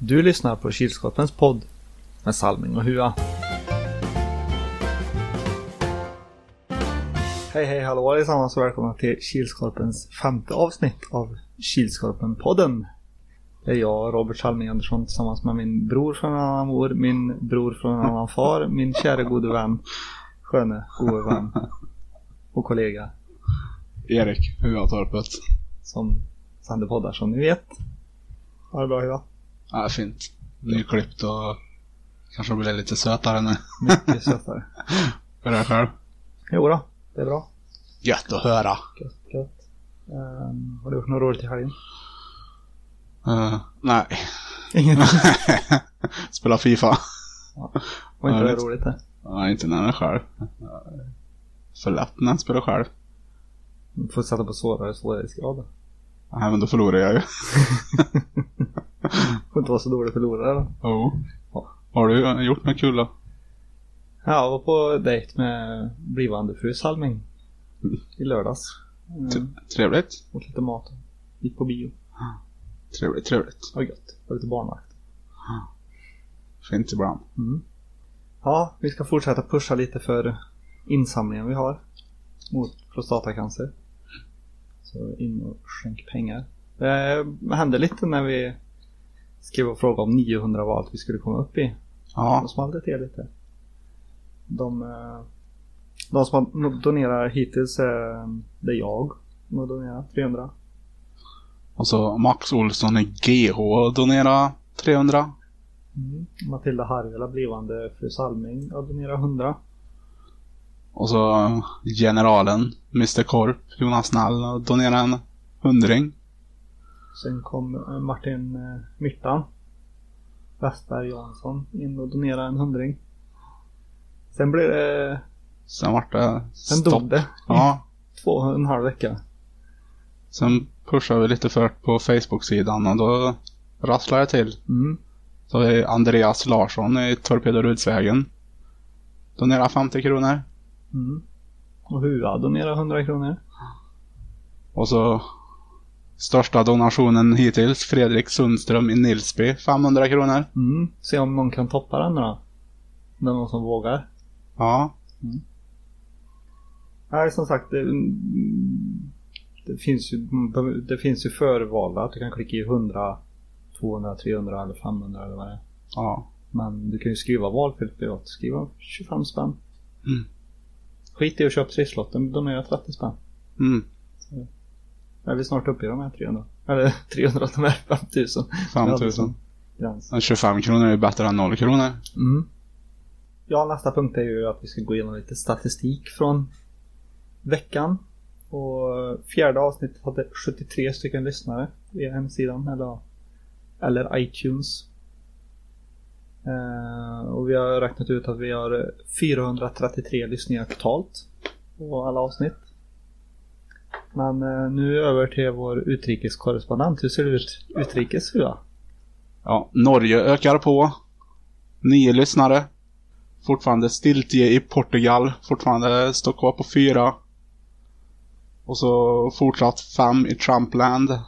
Du lyssnar på Kilskorpens podd med Salming och Hua. Hej hej hallå allesammans och välkomna till Kilskorpens femte avsnitt av Kilskorpen-podden. Det är jag, Robert Salming Andersson, tillsammans med min bror från en annan mor, min bror från en annan far, min kära gode vän, sköne gode vän och kollega Erik Huatorpet. som sänder poddar som ni vet. Ha det bra Hua. Ja, fint. Nyklippt och kanske blir lite sötare nu. Mycket sötare. För dig själv. Jo då, det är bra. Gött att höra. Gött, gött. Um, har du gjort något roligt i helgen? Uh, nej. Inget. Spela Fifa. Var inte det roligt det? Ja, inte när jag är själv. För lätt när jag spelar själv. Du får sätta på svårare svårighetsgrad. då. Nej, men då förlorar jag ju. Får inte vara så dålig förlorare då. Jo. Ja. Har du gjort något kul då? Ja, jag var på dejt med blivande fru Salming. I lördags. Mm. Trevligt. Åt lite mat. Gick på bio. Trevligt, trevligt. Var gött. Var lite barnvakt. Fint ibland. Mm. Ja, vi ska fortsätta pusha lite för insamlingen vi har. Mot prostatacancer. Så in och skänk pengar. Det hände lite när vi skrev och frågade om 900 var allt vi skulle komma upp i. Ja. Då small det till lite. De, eh, de som donerat hittills är det är jag som har donerat 300. Och så Max Olsson i GH donerar 300. Mm. Matilda Harjala, blivande fru Salming, har donerat 100. Och så generalen, Mr Korp, Jonas Nall, donerar en hundring. Sen kom eh, Martin eh, Myrtan. Westberg Jansson in och donerade en hundring. Sen blev det... Sen vart det Sen stopp. dog det. Ja. Två och en halv vecka. Sen pushade vi lite för på Facebook-sidan och då rasslade det till. Mm. Så vi Andreas Larsson i Torpedorudsvägen. Donerar 50 kronor. Mm. Och Hua donerade 100 kronor. Och så största donationen hittills, Fredrik Sundström i Nilsby, 500 kronor. Mm. Se om någon kan toppa den då. Om det är någon som vågar. Ja. Nej, som sagt. Det, mm, det, finns ju, det finns ju förvalda att du kan klicka i 100, 200, 300 eller 500 eller vad det är. Ja. Men du kan ju skriva valfritt privat. Skriva 25 spänn. Mm. Skit i att köpa trisslotten. Donera 30 spänn. Mm. Är vi snart uppe i de här 300? Eller 300, de här 5000. 5000. Gräns. Men 25 kronor är ju bättre än 0 kronor. Mm. Ja, nästa punkt är ju att vi ska gå igenom lite statistik från veckan. Och fjärde avsnittet hade 73 stycken lyssnare via hemsidan eller, eller iTunes. Eh, och vi har räknat ut att vi har 433 lyssningar totalt på alla avsnitt. Men eh, nu över till vår utrikeskorrespondent. Hur ser det ut utrikes Hua? Ja, Norge ökar på. Nio lyssnare. Fortfarande stiltje i Portugal. Fortfarande står kvar på fyra. Och så fortsatt fem i Trumpland.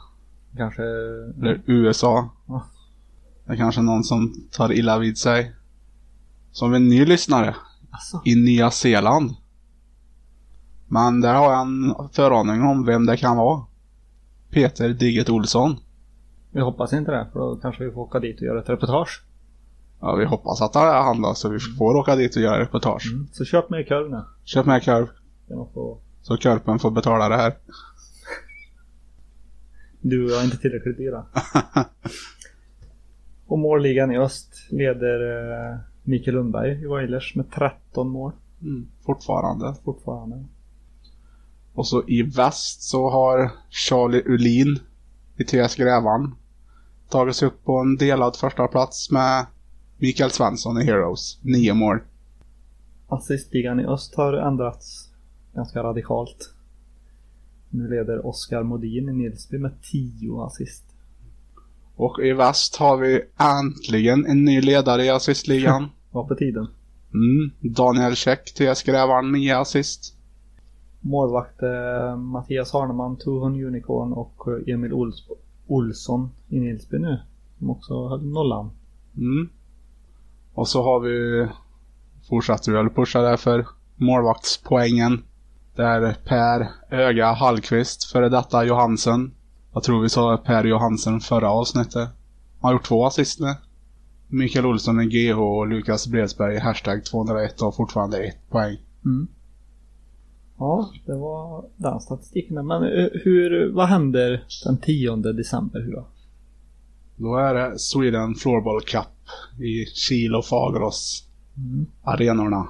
Kanske... Eller USA. Ja. Det är kanske någon som tar illa vid sig. Vi en ny lyssnare. Alltså. I Nya Zeeland. Men där har jag en föraning om vem det kan vara. Peter Digget Olsson. Vi hoppas inte det, för då kanske vi får åka dit och göra ett reportage. Ja, vi hoppas att det är han då, så vi får åka dit och göra reportage. Mm. Så köp mer korv nu. Köp med korv, få... så korpen får betala det här. Du och jag är inte tillräckligt dyra. och målligan i öst leder eh, Mikael Lundberg i Wailers med 13 mål Mm, fortfarande. fortfarande. Och så i väst så har Charlie Ulin i TS Grävan tagit sig upp på en delad första plats med Mikael Svensson i Heroes. Nio mål. Assistligan i öst har ändrats ganska radikalt. Nu leder Oskar Modin i Nilsby med 10 assist. Och i väst har vi äntligen en ny ledare i assistligan. Var på tiden. Mm, Daniel Käck, TS Grävan, 9 assist. Målvakt eh, Mattias Harneman, Tuhon Unicorn och Emil Ols- Olsson i Nilsby nu. Som också höll nollan. Mm. Och så har vi fortsatt pusha där för målvaktspoängen. Där Per Öga Hallqvist, före detta Johansen. Jag tror vi sa Per Johansen förra avsnittet. Han har gjort två assist nu. Mikael Olsson är GH och Lukas Bredsberg hashtag 201 och fortfarande ett poäng. Mm. Ja, det var den statistiken. Men eh, hur, vad händer den 10 december? Hur då? Då är det Sweden Floorball Cup i Kil och Fagerås Mm. arenorna.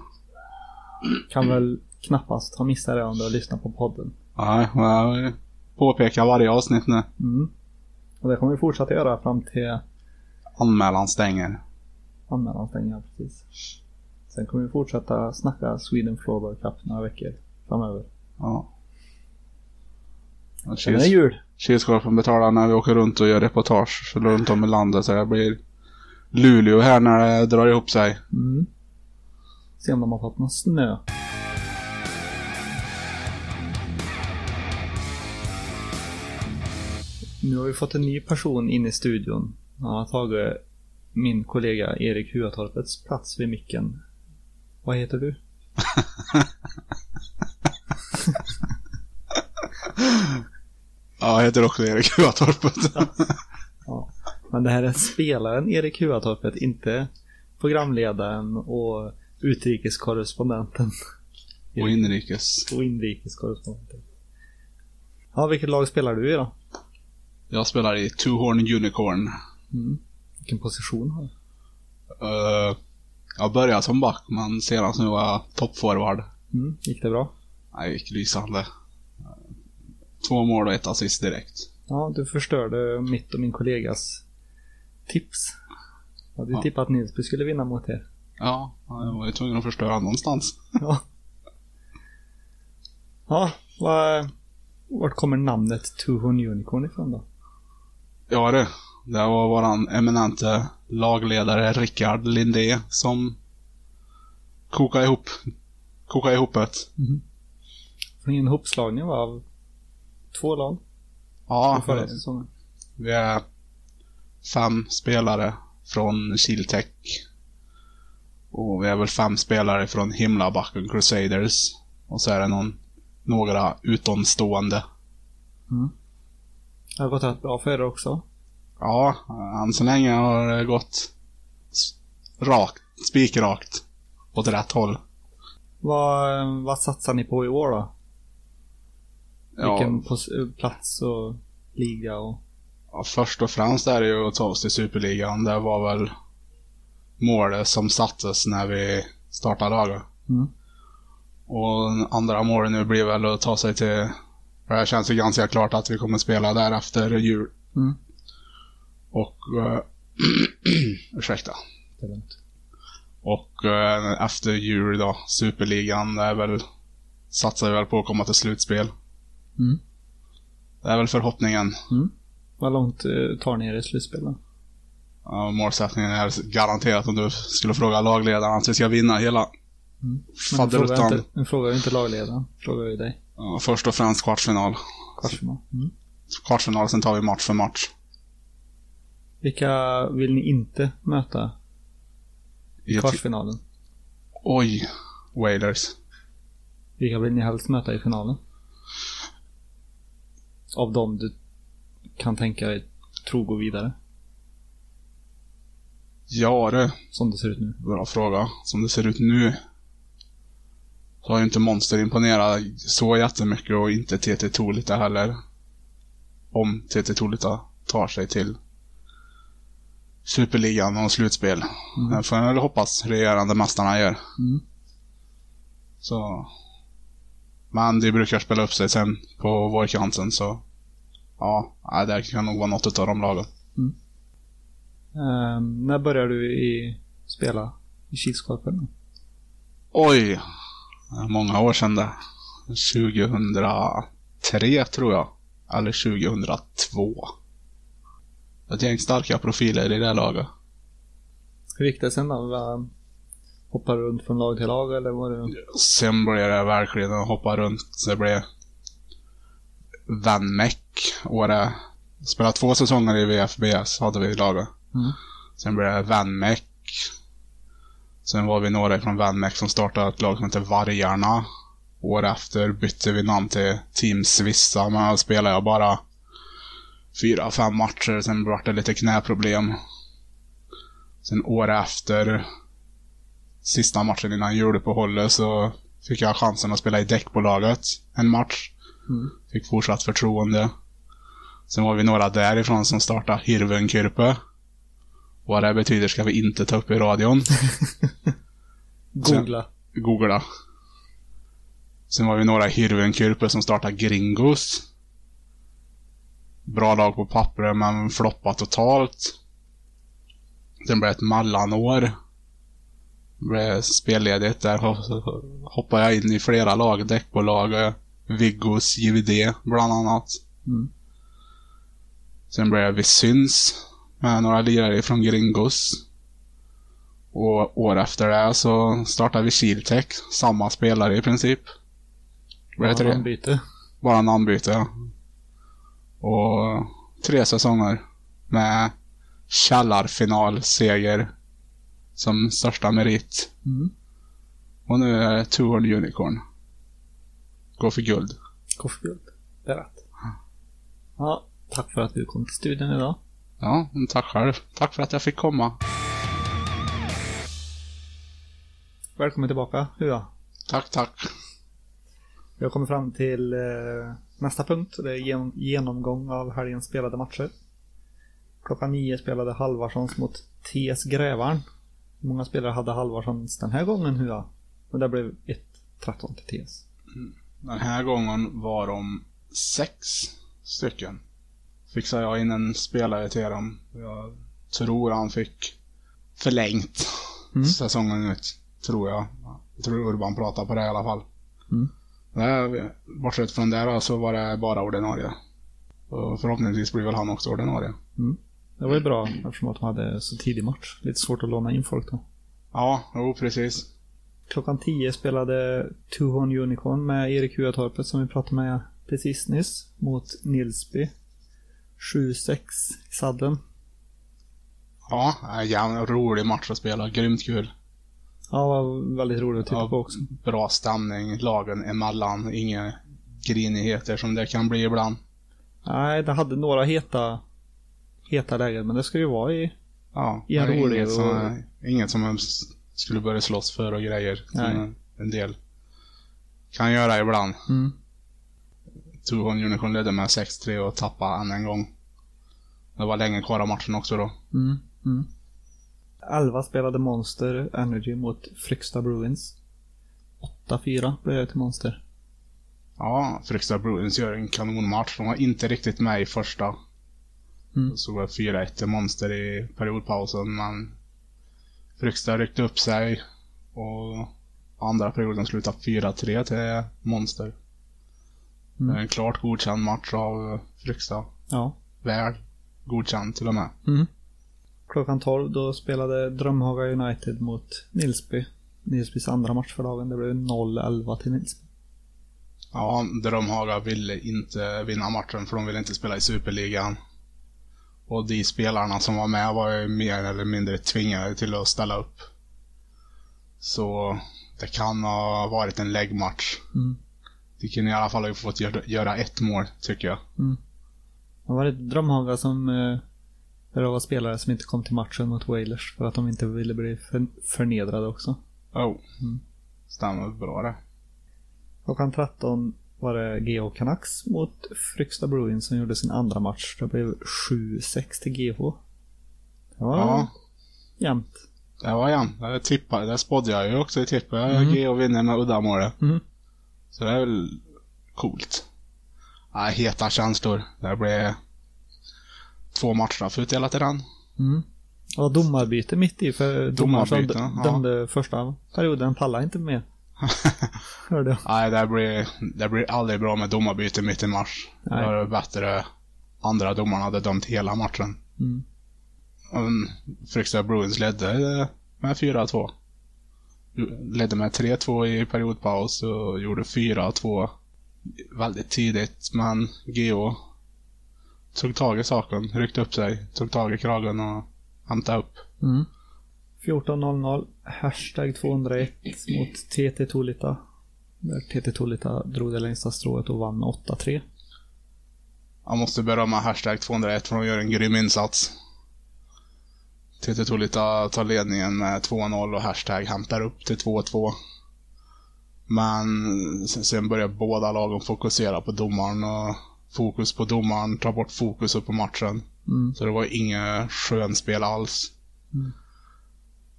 Kan väl knappast ha missat det om du har lyssnat på podden. Nej, jag påpekar varje avsnitt nu. Mm. Och det kommer vi fortsätta göra fram till Anmälan stänger. anmälan stänger. Precis. Sen kommer vi fortsätta snacka Sweden Floorball Cup några veckor framöver. Ja. Och Sen är det jul. Kilskorpen betalar när vi åker runt och gör reportage runt om i landet. Så det blir Luleå här när det drar ihop sig. Mm. Se om de har fått någon snö. Nu har vi fått en ny person in i studion. Han har tagit min kollega Erik Huatorpets plats vid micken. Vad heter du? Ja, jag heter också Erik Huatorpet. Ja. Men det här är spelaren Erik Huatorpet, inte programledaren och utrikeskorrespondenten. och inrikes. Och inrikeskorrespondenten. Ja, vilket lag spelar du i då? Jag spelar i Two Horn Unicorn. Mm. Vilken position har du? Uh, jag började som back, men senast nu var jag toppforward. Mm. Gick det bra? Det gick lysande. Två mål och ett assist direkt. Ja, du förstörde mitt och min kollegas tips. Jag hade ju Ja. tippat att Nilsby skulle vinna mot er. Ja, jag var ju tvungen att förstöra någonstans. Ja. Ja, vart kommer namnet Horn Unicorn ifrån då? Ja du. Det var våran eminente lagledare Rickard Lindé som kokade ihop, kokade ihop ett. Från en hopslagning av två lag Ja, förra säsongen. vi är fem spelare från Kiltech. Och vi är väl fem spelare från Himlabacken Crusaders. Och så är det någon, några utomstående. Det har gått rätt bra för er också. Ja, än så länge har det gått rakt, spikrakt. Åt rätt håll. Vad, vad satsar ni på i år då? Ja, Vilken pos- plats och liga och... ja, först och främst är det ju att ta oss till Superligan. Det var väl målet som sattes när vi startade laget. Mm. Och andra målet nu blir väl att ta sig till... för Det känns ju ganska klart att vi kommer spela där efter jul. Mm. Och... Uh, ursäkta. Det är lugnt. Och eh, efter jul då, Superligan, det är väl... Satsar vi väl på att komma till slutspel. Mm. Det är väl förhoppningen. Vad långt eh, tar ni er i slutspel då? Ja, målsättningen är garanterat om du skulle fråga lagledaren att vi ska vinna hela jag faderuttan. inte, nu frågar jag inte lagledaren. Frågar ju dig. Ja, först och främst kvartsfinal. Kvartsfinal. Mm. Kvartsfinal, sen tar vi match för match. Vilka vill ni inte möta I kvartsfinalen? Oj, Wailers. Vilka vill ni helst möta i finalen? Av dem du kan tänka dig tror går vidare. Ja du, Som det ser ut nu. bra fråga. Som det ser ut nu så har ju inte Monster imponerat så jättemycket och inte TT Tolita heller. Om TT Tolita tar sig till Superligan och slutspel. Mm. Det får jag väl hoppas regerande mästarna gör. Mm. Så... Men de brukar spela upp sig sen på vårkanten så... Ja, det kan nog vara något av de lagen. Ehm, när började du i spela i Kilskorpen? Oj! Det Många år sedan det. 2003 tror jag. Eller 2002. Ett gäng starka profiler i det laget. Hur gick det sen då? Du runt från lag till lag eller var det... Sen blev det verkligen att hoppa runt. Det blev Vanmäck. Året. Spelade två säsonger i VFBS hade vi i laget. Mm. Sen blev det Vanmec. Sen var vi några från Vanmec som startade ett lag som heter Vargarna. År efter bytte vi namn till Team Svissa, men då spelade jag bara fyra, fem matcher. Sen blev det lite knäproblem. Sen år efter, sista matchen innan juluppehållet, så fick jag chansen att spela i däckbolaget en match. Mm. Fick fortsatt förtroende. Sen var vi några därifrån som startade Hirvenkyrpe. Vad det betyder ska vi inte ta upp i radion. Googla. Googla. Sen var vi några i Hirvenkyrpe som startade Gringos. Bra lag på pappret men floppade totalt. Sen blev det ett mellanår. Blev spelledigt. Där ho- hoppade jag in i flera lag, däckbolag. eh, Viggos, JVD bland annat. Mm. Sen blev vi syns med några lirare från Gringos. Och år efter det så startade vi Kiltech. Samma spelare i princip. Vad heter det? Byte. Bara namnbyte, ja. Och tre säsonger med källarfinalseger som största merit. Mm. Och nu är det Tour Unicorn. Gå för guld. Koffeguld. Det är rätt. Ja, tack för att du kom till studion idag. Ja, tack själv. Tack för att jag fick komma. Välkommen tillbaka, Hua. Tack, tack. Vi har kommit fram till eh, nästa punkt. Det är gen- genomgång av helgens spelade matcher. Klockan nio spelade Halvarssons mot TS Grävarn. Hur många spelare hade Halvarssons den här gången, Hua? Och det blev 1-13 till TS. Den här gången var de sex stycken. Fixade jag in en spelare till dem. Jag tror han fick förlängt Mm. säsongen ut. Tror jag. Jag tror Urban pratar på det i alla fall. Mm. Nej, bortsett från det då, så var det bara ordinarie. Och förhoppningsvis blir väl han också ordinarie. Det var ju bra eftersom att de hade så tidig match. Lite svårt att låna in folk då. Ja, jo precis. Klockan 10 spelade Tuhon Unicorn med Erik Huatorpet som vi pratade med precis nyss mot Nilsby. 7-6 i sadden. Ja, en rolig match att spela. Grymt kul. Ja, var väldigt roligt att titta Ja. på också. Bra stämning lagen emellan. Inga grinigheter som det kan bli ibland. Nej, det hade några heta, heta lägen, men det ska ju vara i... Ja, det är rolig inget, och- som, inget som man skulle börja slåss för och grejer. Nej. En del kan göra ibland. Mm. Tuhon Unicorn ledde med 6-3 och tappade än en gång. Det var länge kvar av matchen också då. Mm. Mm. 11 spelade Monster Energy mot Fryksta Bruins. 8-4 blev det till Monster. Ja, Fryksta Bruins gör en kanonmatch. De var inte riktigt med i första. Mm. Så var 4-1 till Monster i periodpausen, men Fryksta ryckte upp sig och andra perioden slutade 4-3 till Monster. Mm. En klart godkänd match av Fryksta. Ja. Väl godkänd till och med. Mm. Klockan 12 då spelade Drömhaga United mot Nilsby. Nilsbys andra match för dagen. Det blev 0-11 till Nilsby. Ja, Drömhaga ville inte vinna matchen för de ville inte spela i Superligan. Och de spelarna som var med var ju mer eller mindre tvingade till att ställa upp. Så det kan ha varit en läggmatch. Mm. De kunde i alla fall ha fått göra, ett mål, tycker jag. Det var det Drömhaga som... eh, Där det var spelare som inte kom till matchen mot Wailers för att de inte ville bli för, förnedrade också. Oh. Mm. Stämmer bra det. Klockan 13 var det GH Canucks mot Fryksta Bruins som gjorde sin andra match. Det blev 7-6 till GH. Det var Ja, jämnt. det var jämnt. Det tippade, det spådde jag ju också i tippet. Mm. Mm. vinner med uddamålet. Mm. Så det är väl coolt. Ja, heta känslor. Det blev två matchstraff utdelat i den. Mm. Var domarbyte mitt i för domaren som Domarbyte, dö- ja. dömde första perioden pallade inte med. Hörde jag. Nej, det blir, det blir aldrig bra med domarbyte mitt i match. Det Nej. var bättre andra domarna hade dömt hela matchen. Mm. Fryksta Bruins ledde eh, med 4-2. Ledde med 3-2 i periodpaus och gjorde 4-2 väldigt tidigt. Men GO tog tag i saken, ryckte upp sig, tog tag i kragen och hämta upp. Mm. 14.00, hashtag 201 mot TT Tolita. Där TT Tolita drog det längsta strået och vann med 8-3. Jag måste berömma hashtag 201 för de gör en grym insats. TT Tolita tar ledningen med 2-0 och hashtag hämtar upp till 2-2. Men sen- sen börjar båda lagen fokusera på domaren och fokus på domaren tar bort fokuset på matchen. Mm. Så det var inget skönspel alls. Mm.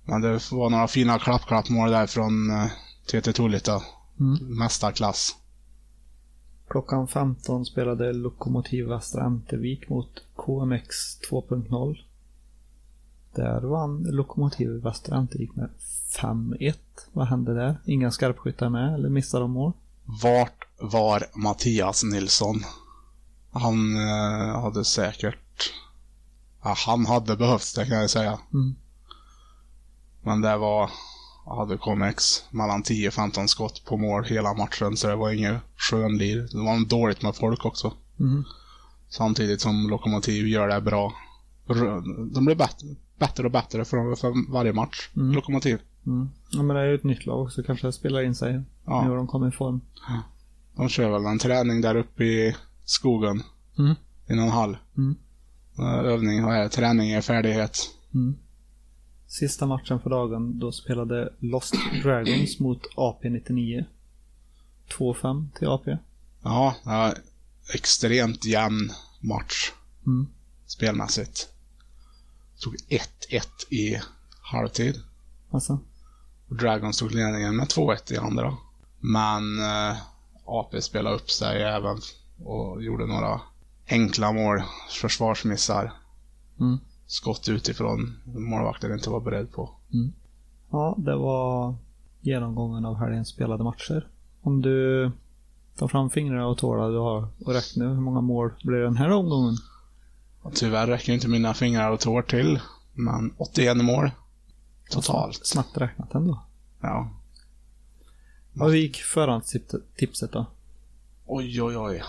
Men det var några fina klapp-klapp-mål där från eh, TT Tolita. Mm. Mästarklass. Klockan 15 spelade Lokomotiv Västra Ämtervik mot KMX 2.0. Där vann Lokomotiv Västra Ämtervik med 5-1. Vad hände där? Inga skarpskyttar med eller missade de mål? Vart var Mattias Nilsson? Han eh, hade säkert... Ja, han hade behövts det kan jag säga. Mm. Men det var... Hade Comex mellan 10-15 skott på mål hela matchen så det var inget skönlir. Det var dåligt med folk också. Mm. Samtidigt som Lokomotiv gör det bra. De blir bättre, bättre och bättre för, för varje match. Mm. Lokomotiv. Mm. Ja men det är ju ett nytt lag också kanske det spelar in sig. Ja. Nu har de kommit i form. De kör väl en träning där uppe i skogen. Mm. I någon hall. Mm. Eh, Övning, vad är det? Träning är färdighet. Mm. Sista matchen för dagen, då spelade Lost Dragons mot AP-99. 2-5 till AP. Ja, ja, extremt jämn match Mm. spelmässigt. Tog 1-1 i halvtid. Alltså. Och Dragons tog ledningen med 2-1 i andra. Men eh, AP spelade upp sig även och gjorde några enkla mål, försvarsmissar. Mm. Skott utifrån målvakten inte var beredd på. Ja, det var genomgången av helgens spelade matcher. Om du tar fram fingrarna och tårna du har och räknar hur många mål blir det den här omgången? Och tyvärr räcker inte mina fingrar och tår till. Men 81 mål. Totalt. Snabbt räknat ändå. Ja. Vad gick förhandstipset då? Oj, oj, oj.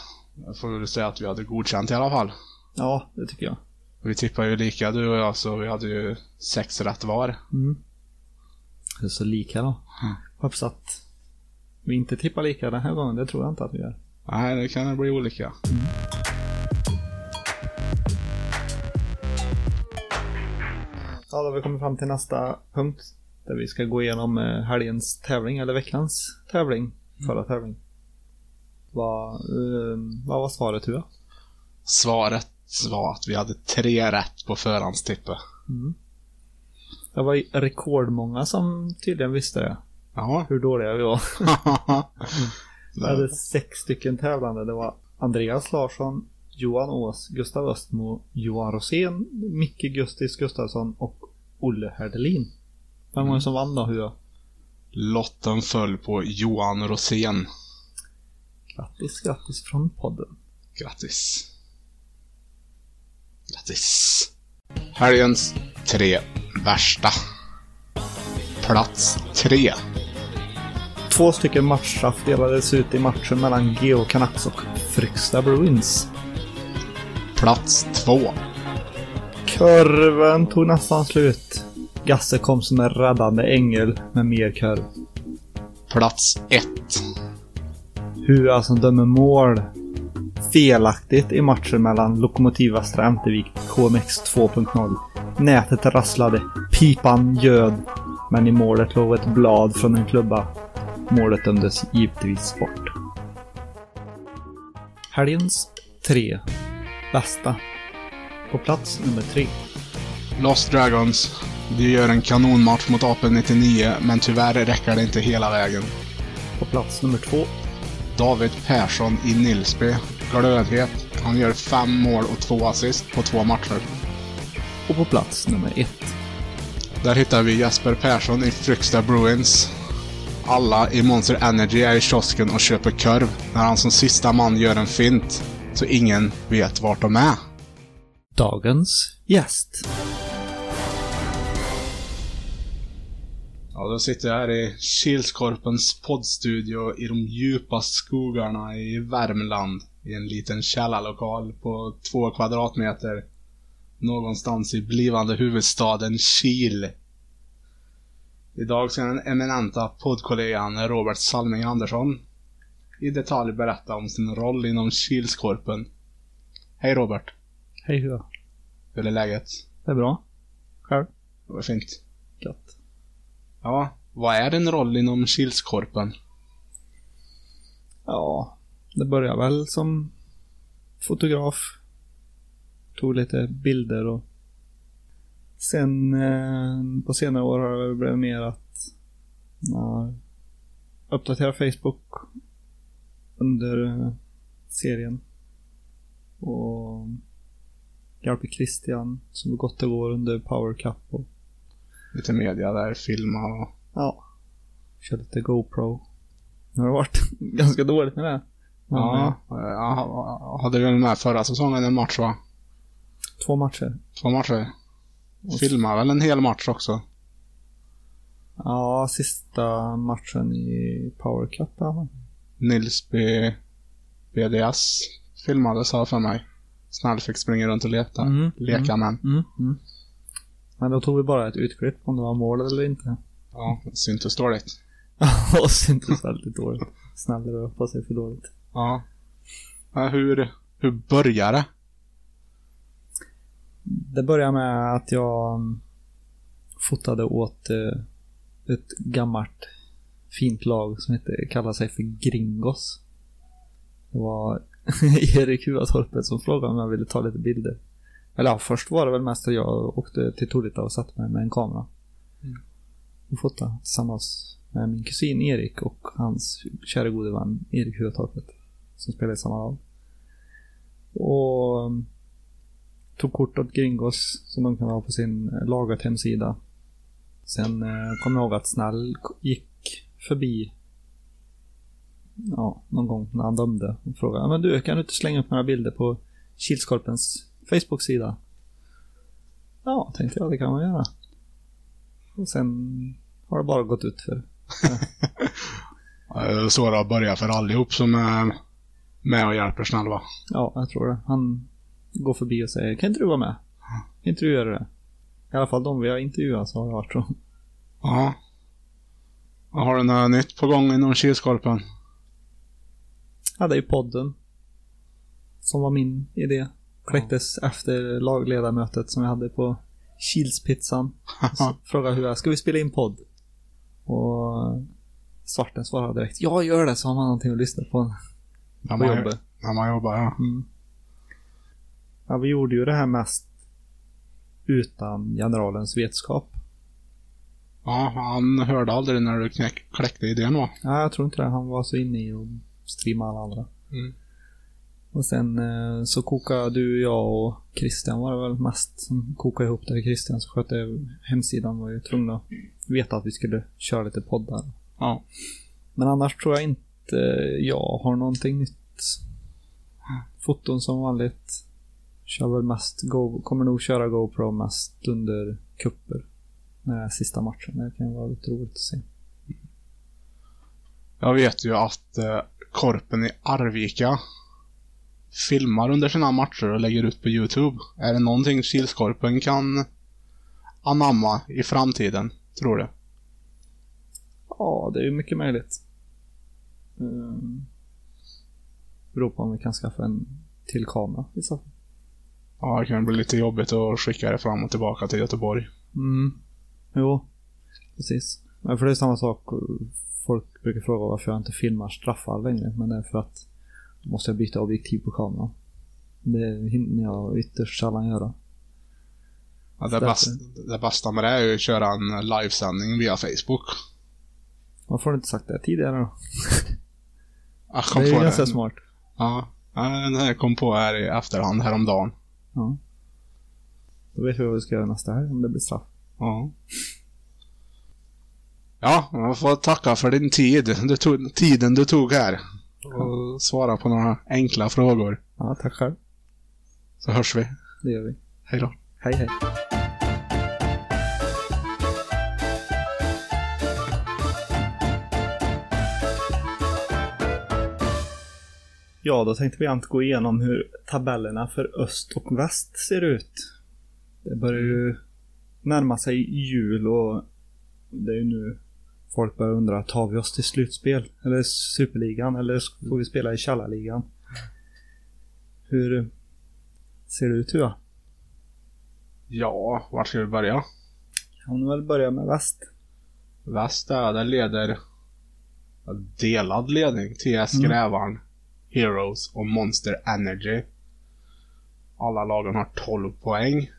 Jag får väl säga att vi hade godkänt i alla fall. Ja, det tycker jag. Vi tippade ju lika du och jag, så vi hade ju sex rätt var. Mm. Det är så lika då. Mm. Hoppas att vi inte tippar lika den här gången. Det tror jag inte att vi gör. Nej, det kan bli olika. Ja, då har vi kommit fram till nästa punkt. Där vi ska gå igenom eh, helgens tävling, eller veckans tävling. Förra tävling. Vad, eh, vad var svaret Tua? Svaret var att vi hade tre rätt på förhandstippet. Mm. Det var rekordmånga som tydligen visste det. Ja. Hur dåliga vi var. Vi hade sex stycken tävlande. Det var Andreas Larsson, Johan Ås, Gustav Östmo, Johan Rosén, Micke Gustis Gustafsson och Olle Herdelin. Vem var det som vann då, Hua? Lotten föll på Johan Rosén. Grattis, grattis från podden. Grattis. Grattis. Helgens tre värsta. Plats tre. Två stycken matchstraff delades ut i matchen mellan Geo Canucks och Fryksta Bruins. Plats två. Kurven tog nästan slut. Gasse kom som en räddande ängel med mer kurv. Plats ett. Hua som dömer mål felaktigt i matchen mellan Lokomotiv Västra Ämtervik KMX 2.0. Nätet rasslade, pipan ljöd, men i målet låg ett blad från en klubba. Målet dömdes givetvis bort. Helgens tre bästa. På plats nummer tre. Lost Dragons. Vi gör en kanonmatch mot Apen 99, men tyvärr räcker det inte hela vägen. På plats nummer två. David Persson i Nilsby. Glödhet. Han gör fem mål och två assist på två matcher. Och på plats nummer ett. Där hittar vi Jesper Persson i Fryksta Bruins. Alla i Monster Energy är i kiosken och köper korv när han som sista man gör en fint. Så ingen vet vart de är. Dagens gäst. Ja, då sitter jag här i Kilskorpens poddstudio i de djupa skogarna i Värmland. I en liten källarlokal på två kvadratmeter. någonstans i blivande huvudstaden Kil. Idag ska den eminenta poddkollegan Robert Salming Andersson i detalj berätta om sin roll inom Kilskorpen. Hej Robert! Hej hur Hur är läget? Det är bra. Själv? Det var fint. Gött. Ja, vad är din roll inom Kilskorpen? Ja, det började väl som fotograf. Tog lite bilder och sen eh, på senare år har det blivit mer att man uppdaterar Facebook under eh, serien. Och hjälper Christian som gått och går under Power Cup och Lite media där, filma och... ja, kör lite GoPro. Nu har det varit ganska dåligt med det. Ja, eh, jag hade väl med förra säsongen en match va? Två matcher. Två matcher. Filmade väl en hel match också? Ja, sista matchen i Power Cup ja. Nils B... BDS filmade sa för mig. Snäll fick springa runt och leta. Mm, Leka med. Mm, mm. Men då tog vi bara ett utklipp om det var mål eller inte. Ja, syntes dåligt. och syntes väldigt dåligt. Snäll rör på sig för dåligt. Ja. Men hur, hur började det? Det började med att jag mm, fotade åt eh, ett gammalt fint lag som heter, kallar sig för Gringos. Det var Erik Huatorpet som frågade om jag ville ta lite bilder. Eller ja, först var det väl mest att jag åkte till Torita och satte mig med en kamera. Mm. Och fotade tillsammans med min kusin Erik och hans kära gode vän Erik Huatorpet. Som spelar i samma lag. Och um, tog kort åt Gringos som de kan ha på sin eh, lagat hemsida. Sen eh, kom jag ihåg att Snäll gick förbi ja, någon gång när han dömde och frågade men du, kan du inte slänga upp några bilder på Kilskorpens Facebook-sida? Ja, tänkte jag, det kan man göra. Och sen har det bara gått ut för. Ja, Det är så det har börjat för allihop som är med och hjälper snäll va? Ja, jag tror det. Han går förbi och säger kan inte du vara med? Kan inte du göra det? I alla fall de vi har intervjuat så har det varit så. Ja. Har du något nytt på gång inom Kilskorpen? Ja, det är ju podden. Som var min idé. Kläcktes efter lagledarmötet som jag hade på Kilspizzan. Frågade hur jag, ska vi spela in podd? Och Svarten svarade direkt, ja gör det så har man någonting att lyssna på När man, jobbet. när man jobbar ja. Mm. Ja, vi gjorde ju det här mest utan generalens vetskap. Ja, han hörde aldrig när du knäck, kläckte idén va? Ja, jag tror inte det. Han var så inne i att streama alla andra. Mm. Och sen eh, så kokade du, jag och Christian var det väl mest som kokade ihop det. Christian som skötte hemsidan var ju tvungna att veta att vi skulle köra lite poddar. Ja. Men annars tror jag inte jag har någonting nytt. Foton som vanligt. Kör väl mest Go, kommer nog köra GoPro mest under kupper. När sista matchen. Det kan vara lite roligt att se. Jag vet ju att eh, Korpen i Arvika filmar under sina matcher och lägger ut på YouTube. Är det någonting Kilskorpen kan anamma i framtiden, tror du? Ja, det är ju mycket möjligt. Um, beror på om vi kan skaffa en till kamera i så fall. Ja, det kan bli lite jobbigt att skicka det fram och tillbaka till Göteborg. Mm. Jo, precis. Men för det är samma sak. Folk brukar fråga varför jag inte filmar straffar längre. Men det är för att då måste jag byta objektiv på kameran. Det hinner jag ytterst sällan göra. Ja, det, bästa, det bästa med det är ju att köra en livesändning via Facebook. Varför har du inte sagt det tidigare då? Jag kom Det är på ganska det. smart. Ja, ja, den här kom på här i efterhand häromdagen. Ja. Då vet vi vad vi ska göra nästa här om det blir straff. Ja. Ja, jag får tacka för din tid. Du tog, tiden du tog här. Och svara på några enkla frågor. Ja, tack själv. Så hörs vi. Det gör vi. Hej då. Hej hej. Ja, då tänkte vi inte gå igenom hur tabellerna för öst och väst ser ut. Det börjar ju närma sig jul och det är ju nu folk börjar undra, tar vi oss till slutspel? Eller superligan? Eller får vi spela i Tjallarligan? Hur ser det ut Tua? Ja, vart ska vi börja? Kan väl börja med väst? Väst där, där leder delad ledning TS Mm. Heroes och Monster Energy. Alla lagen har 12 poäng.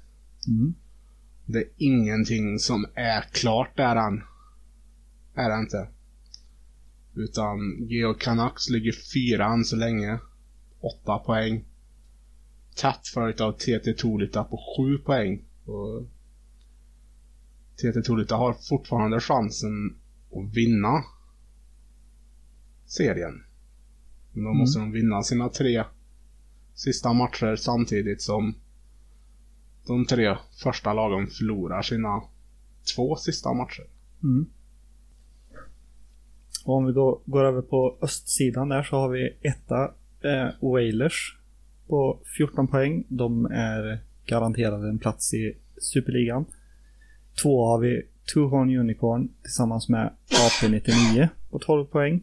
Mm. Det är ingenting som är klart där än. Är det inte. Utan Geo Canucks ligger fyra än så länge. Åtta poäng. Tätt följt av TT Tolita på sju poäng. Och TT Tolita har fortfarande chansen att vinna serien. Men då Mm. måste de vinna sina tre sista matcher samtidigt som de tre första lagen förlorar sina två sista matcher. Mm. Och om vi då går över på östsidan där så har vi etta eh, Wailers på 14 poäng. De är garanterade en plats i Superligan. Två har vi Two Horn Unicorn tillsammans med AP99 på 12 poäng.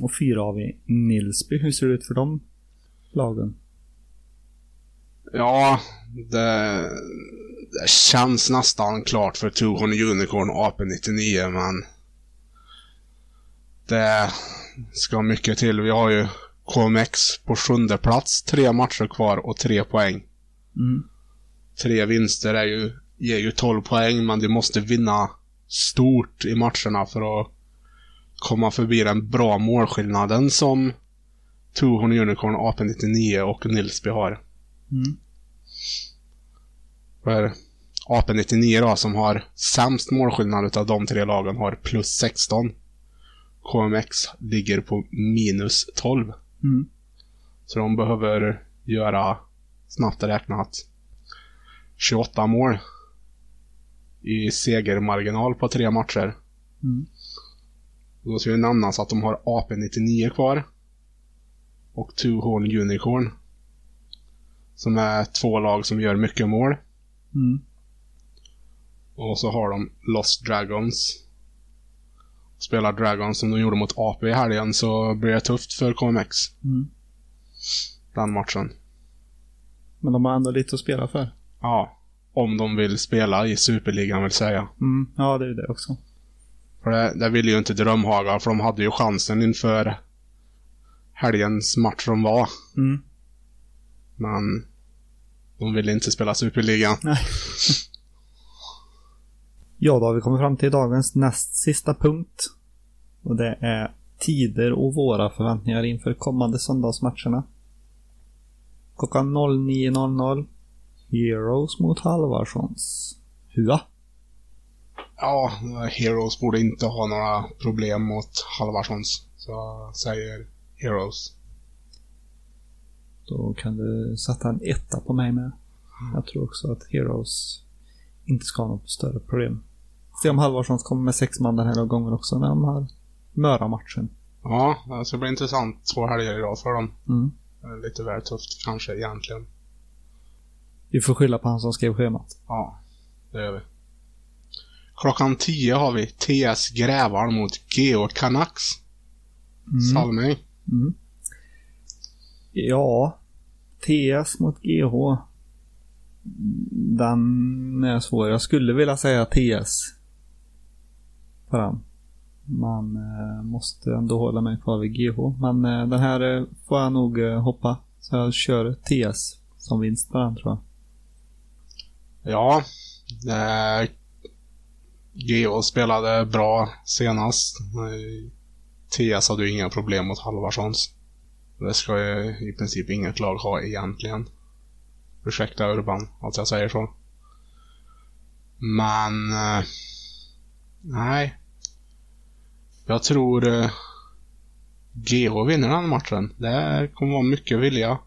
Och fyra har vi Nilsby. Hur ser det ut för de lagen? Ja, det, det känns nästan klart för Tuhon Unicorn och AP99 men det ska mycket till. Vi har ju KMX på sjunde plats, tre matcher kvar och tre poäng. Mm. Tre vinster är ju, ger ju 12 poäng men du måste vinna stort i matcherna för att komma förbi den bra målskillnaden som Tuhon Unicorn, AP99 och Nilsby har. Mm. För AP99 då, som har sämst målskillnad utav de tre lagen, har plus 16. KMX ligger på minus 12. Mm. Så de behöver göra, snabbt räknat, 28 mål i segermarginal på tre matcher. Mm. Då ska ju nämnas att de har AP99 kvar. Och Two Horn Unicorn. Som är två lag som gör mycket mål. Mm. Och så har de Lost Dragons. Spelar Dragons som de gjorde mot AP i helgen så blir det tufft för KMX. Mm. Den matchen. Men de har ändå lite att spela för. Ja. Om de vill spela i Superligan vill säga. Mm. Ja, det är det också. För det, det ville ju inte Drömhaga för de hade ju chansen inför helgens match som var. Mm. Men de ville inte spela Superligan. Nej. Ja, då har vi kommit fram till dagens näst sista punkt. Och det är tider och våra förväntningar inför kommande söndagsmatcherna. Klockan 09.00 Heroes mot Halvarssons. Hua. Ja, Heroes borde inte ha några problem mot Halvarssons. Så jag säger Heroes. Då kan du sätta en etta på mig med. Jag tror också att Heroes inte ska ha något större problem. Se om Halvarssons kommer med sex man den här gången också när de har Möra-matchen. Ja, det ska bli intressant två helger idag för dem. Mm. Lite väl tufft kanske egentligen. Vi får skylla på han som skrev schemat. Ja, det gör vi. Klockan 10 har vi TS Grävarn mot Geo Canucks. Mm. Salming. Mm. Ja, TS mot GH. Den är svår. Jag skulle vilja säga TS. För den. Man eh, måste ändå hålla mig kvar vid GH. Men eh, den här eh, får jag nog eh, hoppa. Så jag kör TS som vinst på den tror jag. Ja, Geo spelade bra senast. TS hade ju inga problem mot Halvarssons. Det ska ju i princip inget lag ha egentligen. Ursäkta Urban, att jag säger så. Men... Eh, nej. Jag tror eh, GH vinner den matchen. Det kommer vara mycket vilja.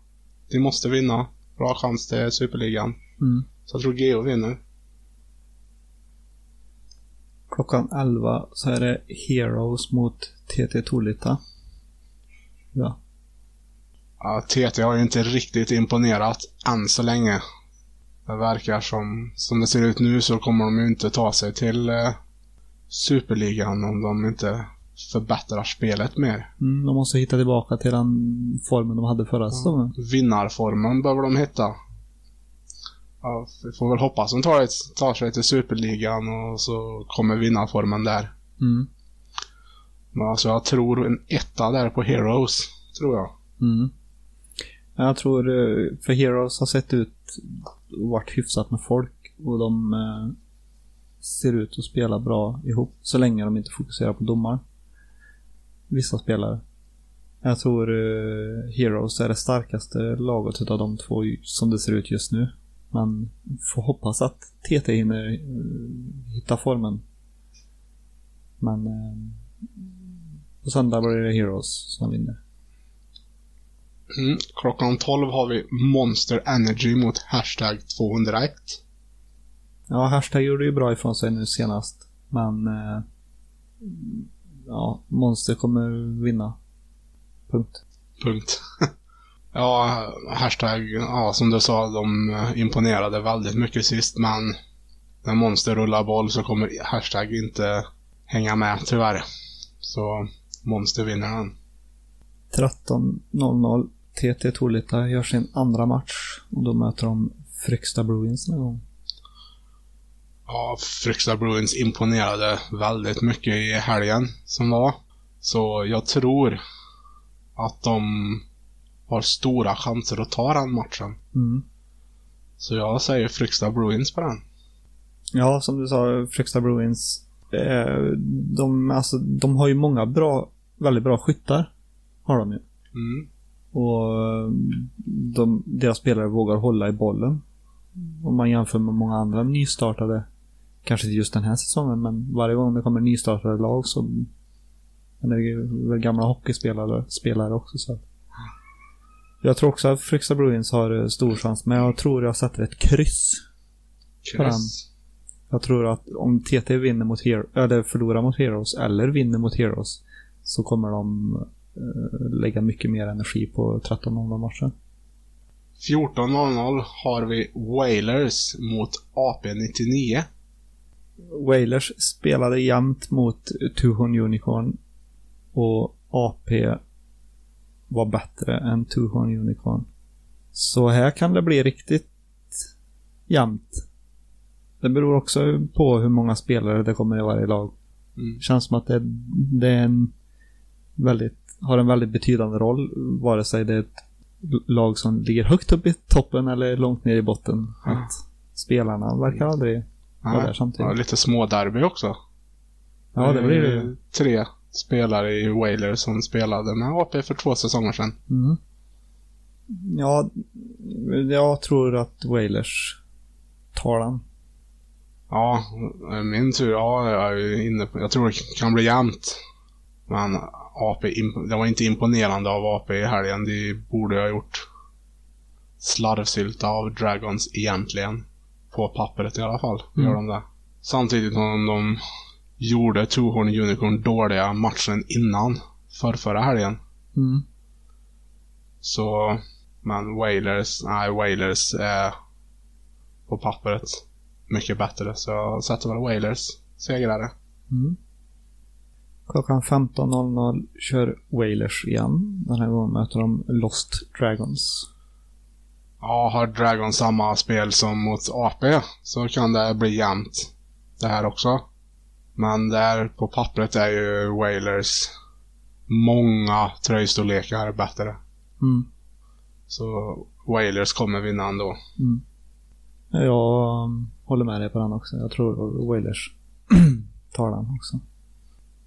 De måste vinna. Bra chans till Superligan. Mm. Så jag tror GH vinner. Klockan 11 så är det Heroes mot TT Tolita. Ja. Ja, TT har ju inte riktigt imponerat än så länge. Det verkar som, som det ser ut nu så kommer de ju inte ta sig till eh, Superligan om de inte förbättrar spelet mer. Mm, de måste hitta tillbaka till den formen de hade förra säsongen. Vinnarformen behöver de hitta. Ja, vi får väl hoppas de tar, ett, tar sig till Superligan och så kommer vinnarformen där. Mm. Men alltså jag tror en etta där på Heroes, tror jag. Mm. Jag tror, eh, för Heroes har sett ut och varit hyfsat med folk och de eh, ser ut att spela bra ihop så länge de inte fokuserar på domar. Vissa spelare. Jag tror uh, Heroes är det starkaste laget utav de två som det ser ut just nu. Man får hoppas att TT hinner uh, hitta formen. Men uh, på söndag blir det Heroes som vinner. Mm. Klockan 12 har vi Monster Energy mot hashtag 201. Ja, hashtag gjorde ju bra ifrån sig nu senast. Men eh, ja, Monster kommer vinna. Punkt. Punkt. ja, hashtag, ja som du sa, de imponerade väldigt mycket sist men när Monster rullar boll så kommer hashtag inte hänga med tyvärr. Så Monster vinner den. 13.00 TT Torlita gör sin andra match och då möter de Fryksta Bruins någon gång. Ja, Fryksta Bruins imponerade väldigt mycket i helgen som var. Så jag tror att de har stora chanser att ta den matchen. Mm. Så jag säger Fryksta Bruins på den. Ja, som du sa, Fryksta Bruins. Eh, de, alltså, de har ju många bra, väldigt bra skyttar. Har de ju. Mm. Och de, deras spelare vågar hålla i bollen. Om man jämför med många andra nystartade, kanske inte just den här säsongen, men varje gång det kommer nystartade lag så men det är väl gamla hockeyspelare spelare också. Så. Jag tror också att Fryksta Bruins har stor chans, men jag tror jag sätter ett kryss. Kryss. Jag tror att om TT vinner mot Hero, eller förlorar mot Heroes, eller vinner mot Heroes, så kommer de uh, lägga mycket mer energi på 13-0 matchen. 14.00 har vi Wailers mot AP99. Wailers spelade jämt mot Tuhon Unicorn och AP var bättre än Tuhon Unicorn. Så här kan det bli riktigt jämnt. Det beror också på hur många spelare det kommer i varje lag. Mm. Känns som att det, det är en väldigt, har en väldigt betydande roll, vare sig det är ett lag som ligger högt upp i toppen eller långt ner i botten. Mm. Att spelarna verkar aldrig vara där samtidigt. Ja, lite små derby också. Ja, det blir det ju. Tre spelare i Wailers som spelade med AP för två säsonger sedan. Mm. Ja, jag tror att Wailers tar den. Ja, min tur. Ja, jag är inne på... Jag tror det kan bli jämnt. Men AP, det var inte imponerande av AP i helgen. Det borde ha gjort slarvsylta av Dragons egentligen. På pappret i alla fall, Mm. gör de det. Samtidigt som de gjorde Tuhorn Unicorn dåliga matchen innan, för förra helgen. Mm. Så, men Wailers, nej Wailers är på pappret mycket bättre. Så jag sätter väl Wailers segrare. Mm. Klockan 15.00 kör Wailers igen. Den här gången möter de Lost Dragons. Ja, har Dragon samma spel som mot AP så kan det bli jämnt det här också. Men där på pappret är ju Wailers många tröjstorlekar bättre. Mm. Så Wailers kommer vinna ändå. Mm. Jag um, håller med dig på den också. Jag tror Wailers tar den också.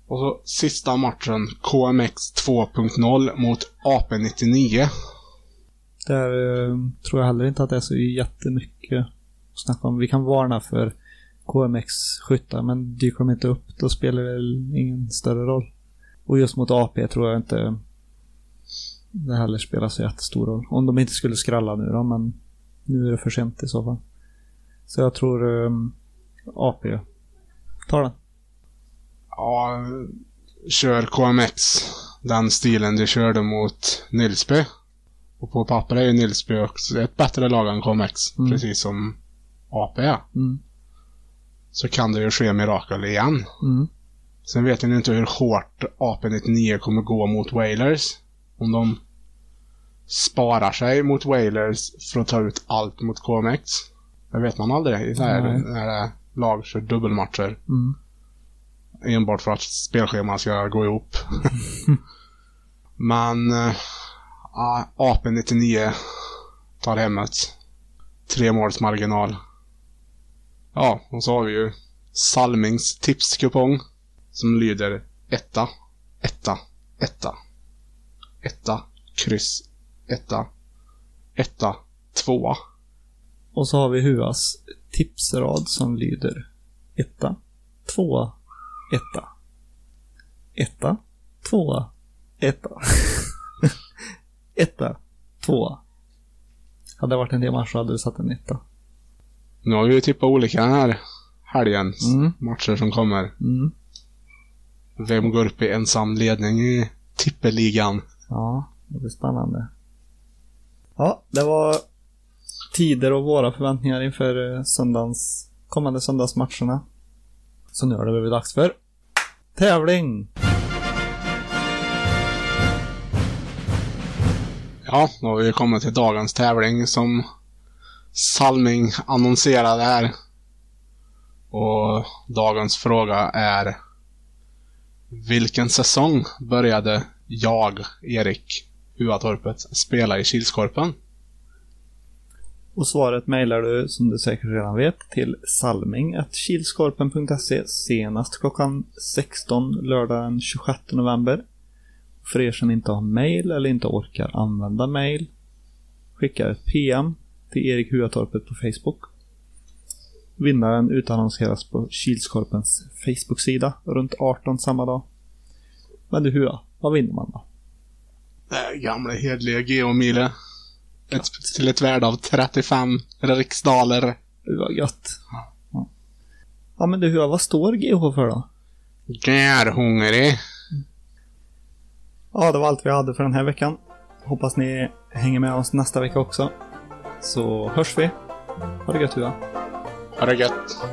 Och så sista matchen, KMX 2.0 mot AP99. Där eh, tror jag heller inte att det är så jättemycket att snacka om. Vi kan varna för KMX skyttar, men dyker de inte upp då spelar det väl ingen större roll. Och just mot AP tror jag inte det heller spelar så jättestor roll. Om de inte skulle skrälla nu då, men nu är det för sent i så fall. Så jag tror eh, AP tar den. Ja, kör KMX den stilen de körde mot Nilsby. Och på papper är ju Nilsby också ett bättre lag än KMX. Mm. Precis som AP är. Mm. Så kan det ju ske mirakel igen. Mm. Sen vet jag inte hur hårt AP-99 kommer gå mot Wailers. Om de sparar sig mot Wailers för att ta ut allt mot KMX. Det vet man aldrig i så här, Nej. när lag kör dubbelmatcher. Mm. Enbart för att spelschemat ska gå ihop. Men äh, AP-99 tar hem ett tre måls marginal. Ja, och så har vi ju Salmings tipskupong som lyder etta, etta, etta, etta, kryss, etta, etta, tvåa. Och så har vi Huas tipsrad som lyder etta, tvåa, etta. Etta, tvåa, etta. etta, tvåa. Hade det varit en diamant så hade du satt en etta. Nu har vi ju tippat olika den här helgens Mm. matcher som kommer. Mm. Vem går upp i ensam ledning i tippeligan? Ja, det blir spännande. Ja, det var tider och våra förväntningar inför eh, söndagens, kommande söndagsmatcherna. Så nu har det blivit dags för tävling! Ja, då har vi kommit till dagens tävling som Salming annonserade här. Och dagens fråga är Vilken säsong började jag, Erik Huatorpet, spela i Kilskorpen? Och svaret mejlar du, som du säkert redan vet, till salming.kilskorpen.se senast klockan 16 lördag den 26 november. För er som inte har mejl eller inte orkar använda mejl, skicka ett PM till Erik Huatorpet på Facebook. Vinnaren utannonseras på Kilskorpens Facebook-sida runt 18 samma dag. Men du Hua, vad vinner man då? Det gamla hedliga Geomile. Ett, till ett värde av 35 riksdaler. Det var gött. Ja. ja men du Hua, vad står GH för då? Gärhungrig. Ja, det var allt vi hade för den här veckan. Hoppas ni hänger med oss nästa vecka också. Så hörs vi. Ha det gött Hua. Ha det gött.